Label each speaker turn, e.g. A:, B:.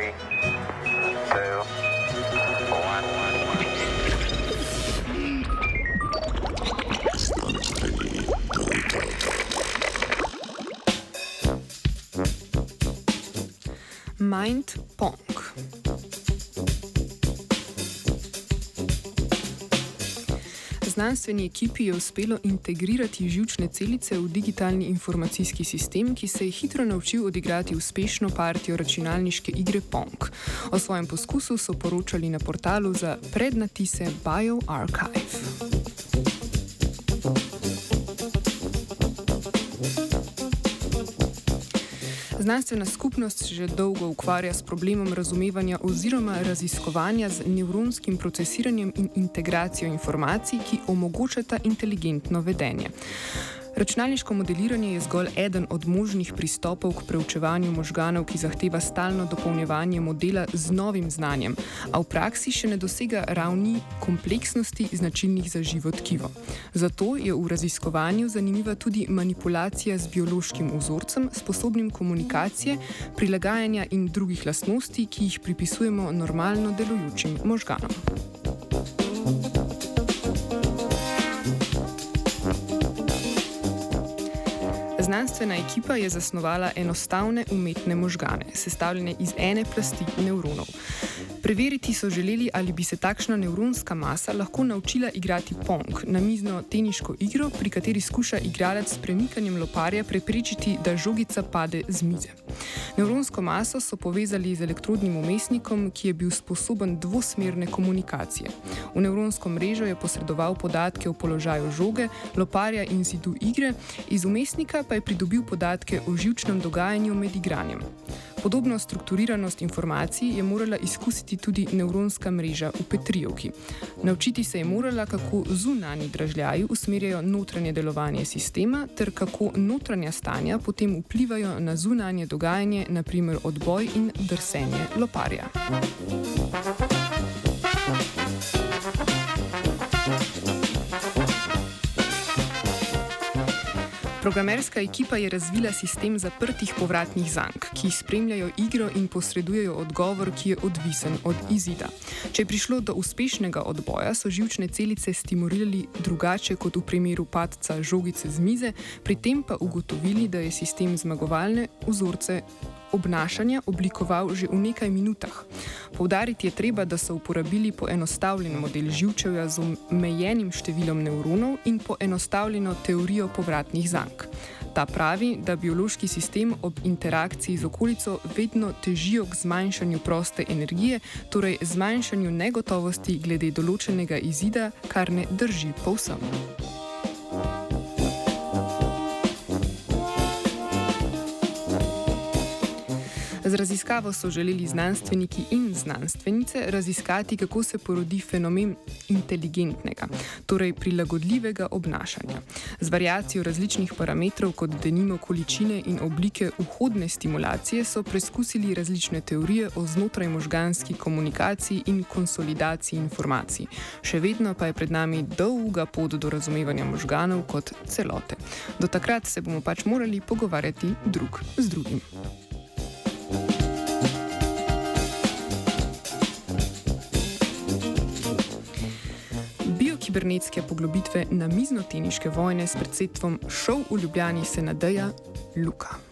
A: Three, two, one.
B: Mind Pong. Znanstveni ekipi je uspelo integrirati žilčne celice v digitalni informacijski sistem, ki se je hitro naučil odigrati uspešno partijo računalniške igre Pong. O svojem poskusu so poročali na portalu za prednatise BioArchive. Znanstvena skupnost se že dolgo ukvarja s problemom razumevanja oziroma raziskovanja z nevronskim procesiranjem in integracijo informacij, ki omogočata inteligentno vedenje. Računalniško modeliranje je zgolj eden od možnih pristopov k preučevanju možganov, ki zahteva stalno dopolnjevanje modela z novim znanjem, a v praksi še ne dosega ravni kompleksnosti značilnih za živo tkivo. Zato je v raziskovanju zanimiva tudi manipulacija z biološkim vzorcem, sposobnim komunikacije, prilagajanja in drugih lastnosti, ki jih pripisujemo normalno delujočim možganom. Znanstvena ekipa je zasnovala enostavne umetne možgane, sestavljene iz ene plasti nevronov. Preveriti so želeli, ali bi se takšna nevronska masa lahko naučila igrati pong, namizno teniško igro, pri kateri skuša igralec s premikanjem loparja preprečiti, da žogica pade z mize. Nevronsko maso so povezali z elektrodnim umestnikom, ki je bil sposoben dvosmerne komunikacije. V nevronsko mrežo je posredoval podatke o položaju žoge, loparja in zidu igre, iz umestnika pa je pridobil podatke o živčnem dogajanju med igranjem. Podobno strukturiranost informacij je morala izkusiti tudi nevronska mreža v Petrijovki. Naučiti se je morala, kako zunani dražljaji usmerjajo notranje delovanje sistema, ter kako notranja stanja potem vplivajo na zunanje dogajanje, naprimer odboj in drsenje loparja. Programerska ekipa je razvila sistem zaprtih povratnih zank, ki spremljajo igro in posredujejo odgovor, ki je odvisen od izida. Če je prišlo do uspešnega odboja, so živčne celice stimulirali drugače kot v primeru padca žogice z mize, pri tem pa ugotovili, da je sistem zmagovalne vzorce obnašanja oblikoval že v nekaj minutah. Povdariti je treba, da so uporabili poenostavljen model živčevja z omejenim številom nevronov in poenostavljeno teorijo povratnih zank. Ta pravi, da biološki sistem ob interakciji z okolico vedno težijo k zmanjšanju proste energije, torej zmanjšanju negotovosti glede določenega izida, kar ne drži povsem. Z raziskavo so želeli znanstveniki in znanstvenice raziskati, kako se porodi fenomen inteligentnega, torej prilagodljivega obnašanja. Z variacijo različnih parametrov, kot denimo količine in oblike vhodne stimulacije, so preskusili različne teorije o znotraj možganski komunikaciji in konsolidaciji informacij. Še vedno pa je pred nami dolga pot do razumevanja možganov kot celote. Do takrat se bomo pač morali pogovarjati drug z drugim. Kibernetske poglobitve na miznoteniške vojne s predsedstvom šov v Ljubljani se nadeja Luka.